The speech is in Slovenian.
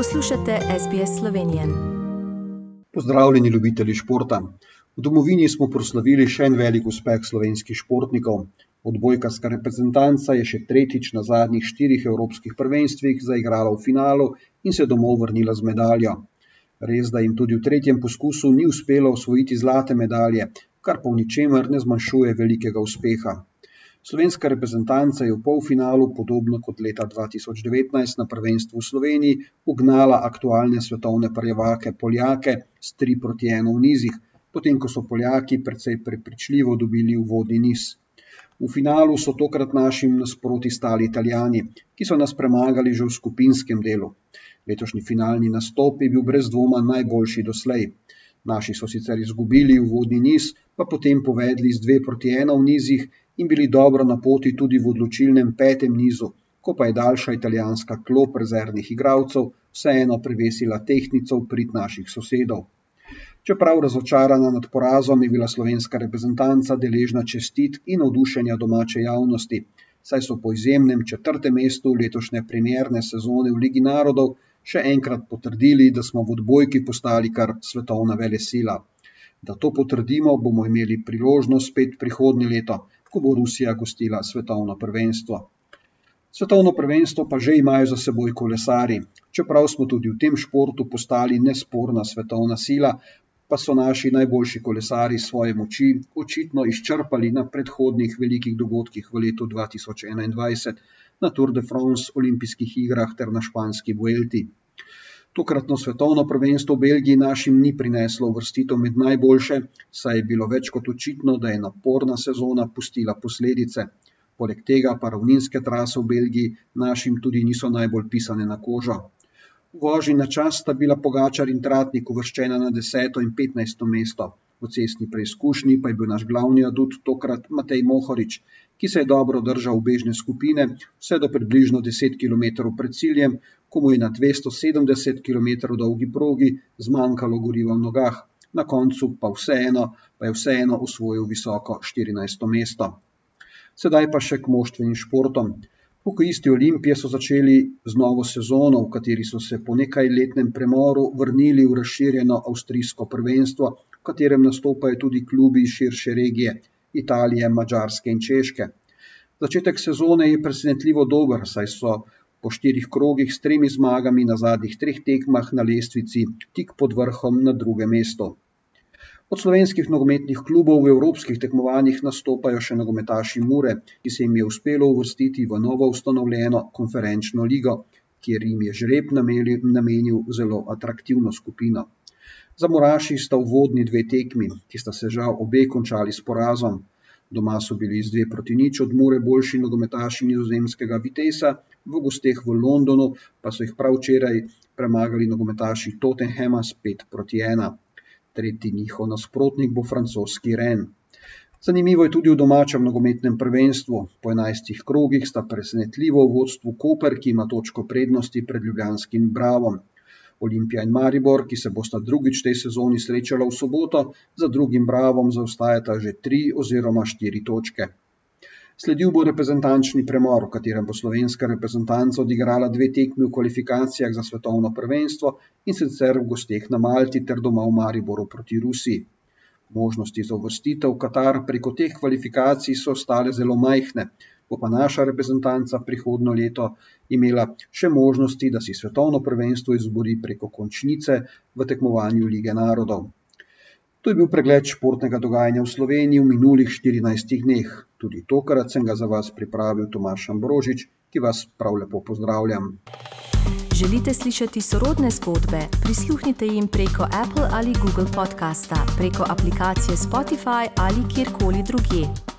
Poslušate SBS Slovenije. Pozdravljeni, ljubitelji športa. V domovini smo proslavili še en velik uspeh slovenskih športnikov. Odbojkarska reprezentanca je še tretjič na zadnjih štirih evropskih prvenstvih zaigrala v finalu in se domov vrnila z medaljo. Res, da jim tudi v tretjem poskusu ni uspelo osvojiti zlate medalje, kar pa v ničemer ne zmanjšuje velikega uspeha. Slovenska reprezentanca je v polfinalu, podobno kot leta 2019 na prvenstvu v Sloveniji, ugnala aktualne svetovne prvake Poljake s 3 proti 1 v nizih, potem ko so Poljaki precej prepričljivo dobili uvodni niz. V finalu so tokrat našim nasproti stali Italijani, ki so nas premagali že v skupinskem delu. Letošnji finalni nastop je bil brez dvoma najboljši doslej. Naši so sicer izgubili uvodni niz, pa potem povedli z 2 proti 1 v nizih in bili dobro na poti tudi v odločilnem petem nizu, ko pa je daljša italijanska klop rezervnih igralcev vseeno prevesila tehnico v prid naših sosedov. Čeprav razočarana nad porazom, je bila slovenska reprezentanca deležna čestitk in navdušenja domače javnosti, saj so po izjemnem četrtem mestu letošnje premjerne sezone v Ligi narodov še enkrat potrdili, da smo v odbojki postali kar svetovna velesila. Da to potrdimo, bomo imeli priložnost spet prihodnje leto, ko bo Rusija gostila svetovno prvenstvo. Svetovno prvenstvo pa že imajo za seboj kolesari. Čeprav smo tudi v tem športu postali nesporna svetovna sila, pa so naši najboljši kolesari svoje moči očitno izčrpali na predhodnih velikih dogodkih v letu 2021, na Tour de France, olimpijskih igrah ter na španski Vuelti. Tokratno svetovno prvenstvo v Belgiji našim ni prineslo vrstitev med najboljše, saj je bilo več kot očitno, da je naporna sezona pustila posledice. Poleg tega pa ravninske trase v Belgiji našim tudi niso najbolj pisane na kožo. V vožnji na čas sta bila Pogačar in Tratnik uvrščena na 10. in 15. mesto. V cestni preizkušnji pa je bil naš glavni adut tokrat Matej Mohorič, ki se je dobro držal obežne skupine vse do približno 10 km pred ciljem, ko mu je na 270 km dolgi progi zmanjkalo goriva v nogah, na koncu pa vseeno, pa je vseeno osvojil visoko 14. mesto. Sedaj pa še k moštvenim športom. Hokejisti Olimpije so začeli z novo sezono, v kateri so se po nekajletnem premoru vrnili v razširjeno avstrijsko prvenstvo, v katerem nastopajo tudi klubi iz širše regije, Italije, Mačarske in Češke. Začetek sezone je presenetljivo dober, saj so po štirih krogih s tremi zmagami na zadnjih treh tekmah na lestvici tik pod vrhom na drugem mestu. Od slovenskih nogometnih klubov v evropskih tekmovanjih nastopajo še nogometaši Mure, ki se jim je uspelo uvrstiti v novo ustanovljeno konferenčno ligo, kjer jim je žreb namenil zelo atraktivno skupino. Za Moraši sta uvodni dve tekmi, ki sta se žal obe končali s porazom. Doma so bili z dve proti nič od Mure boljši nogometaši nizozemskega Vitesa, v gosteh v Londonu pa so jih prav včeraj premagali nogometaši Tottenhama s 5 proti 1. Tretji njihov nasprotnik bo francoski Ren. Zanimivo je tudi v domačem nogometnem prvenstvu. Po enajstih krogih sta presenetljivo v vodstvu Koper, ki ima točko prednosti pred Ljubljanskim Bravom. Olimpija in Maribor, ki se bosta drugič tej sezoni srečala v soboto, za drugim Bravom zaostajata že tri oziroma štiri točke. Sledil bo reprezentančni premor, v katerem bo slovenska reprezentanca odigrala dve tekmi v kvalifikacijah za svetovno prvenstvo in sicer v gosteh na Malti ter doma v Mariboru proti Rusiji. Možnosti za uvrstitev v Katar preko teh kvalifikacij so ostale zelo majhne, bo pa naša reprezentanca prihodno leto imela še možnosti, da si svetovno prvenstvo izbori preko končnice v tekmovanju Lige narodov. To je bil pregled športnega dogajanja v Sloveniji v minulih 14 dneh. Tudi tokrat sem ga za vas pripravil Tomaš Ambrožič, ki vas prav lepo pozdravljam. Želite slišati sorodne zgodbe? Prisluhnite jim preko Apple ali Google podcasta, preko aplikacije Spotify ali kjerkoli drugje.